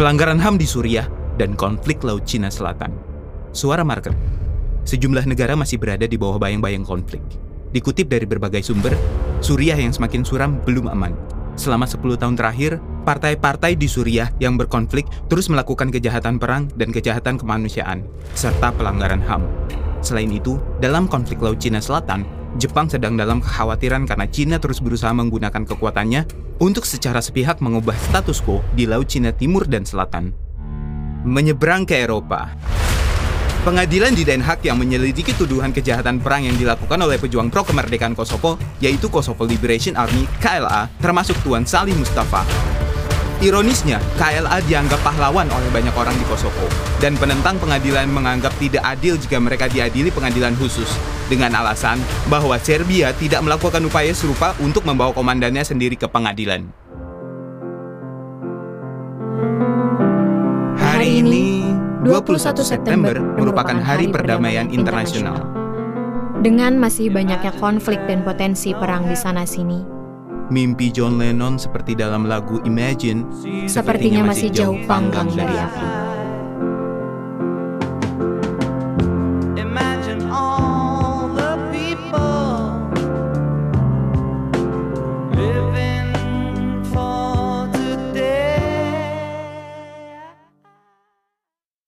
pelanggaran HAM di Suriah, dan konflik Laut Cina Selatan. Suara market. Sejumlah negara masih berada di bawah bayang-bayang konflik. Dikutip dari berbagai sumber, Suriah yang semakin suram belum aman. Selama 10 tahun terakhir, partai-partai di Suriah yang berkonflik terus melakukan kejahatan perang dan kejahatan kemanusiaan, serta pelanggaran HAM. Selain itu, dalam konflik Laut Cina Selatan, Jepang sedang dalam kekhawatiran karena Cina terus berusaha menggunakan kekuatannya untuk secara sepihak mengubah status quo di Laut Cina Timur dan Selatan. Menyeberang ke Eropa, Pengadilan di Den Haag yang menyelidiki tuduhan kejahatan perang yang dilakukan oleh pejuang pro kemerdekaan Kosovo, yaitu Kosovo Liberation Army (KLA), termasuk Tuan Salih Mustafa. Ironisnya, KLA dianggap pahlawan oleh banyak orang di Kosovo, dan penentang pengadilan menganggap tidak adil jika mereka diadili pengadilan khusus, dengan alasan bahwa Serbia tidak melakukan upaya serupa untuk membawa komandannya sendiri ke pengadilan. Hari ini, 21 September merupakan Hari Perdamaian Internasional. Dengan masih banyaknya konflik dan potensi perang di sana-sini, Mimpi John Lennon seperti dalam lagu Imagine sepertinya masih jauh panggang dari api.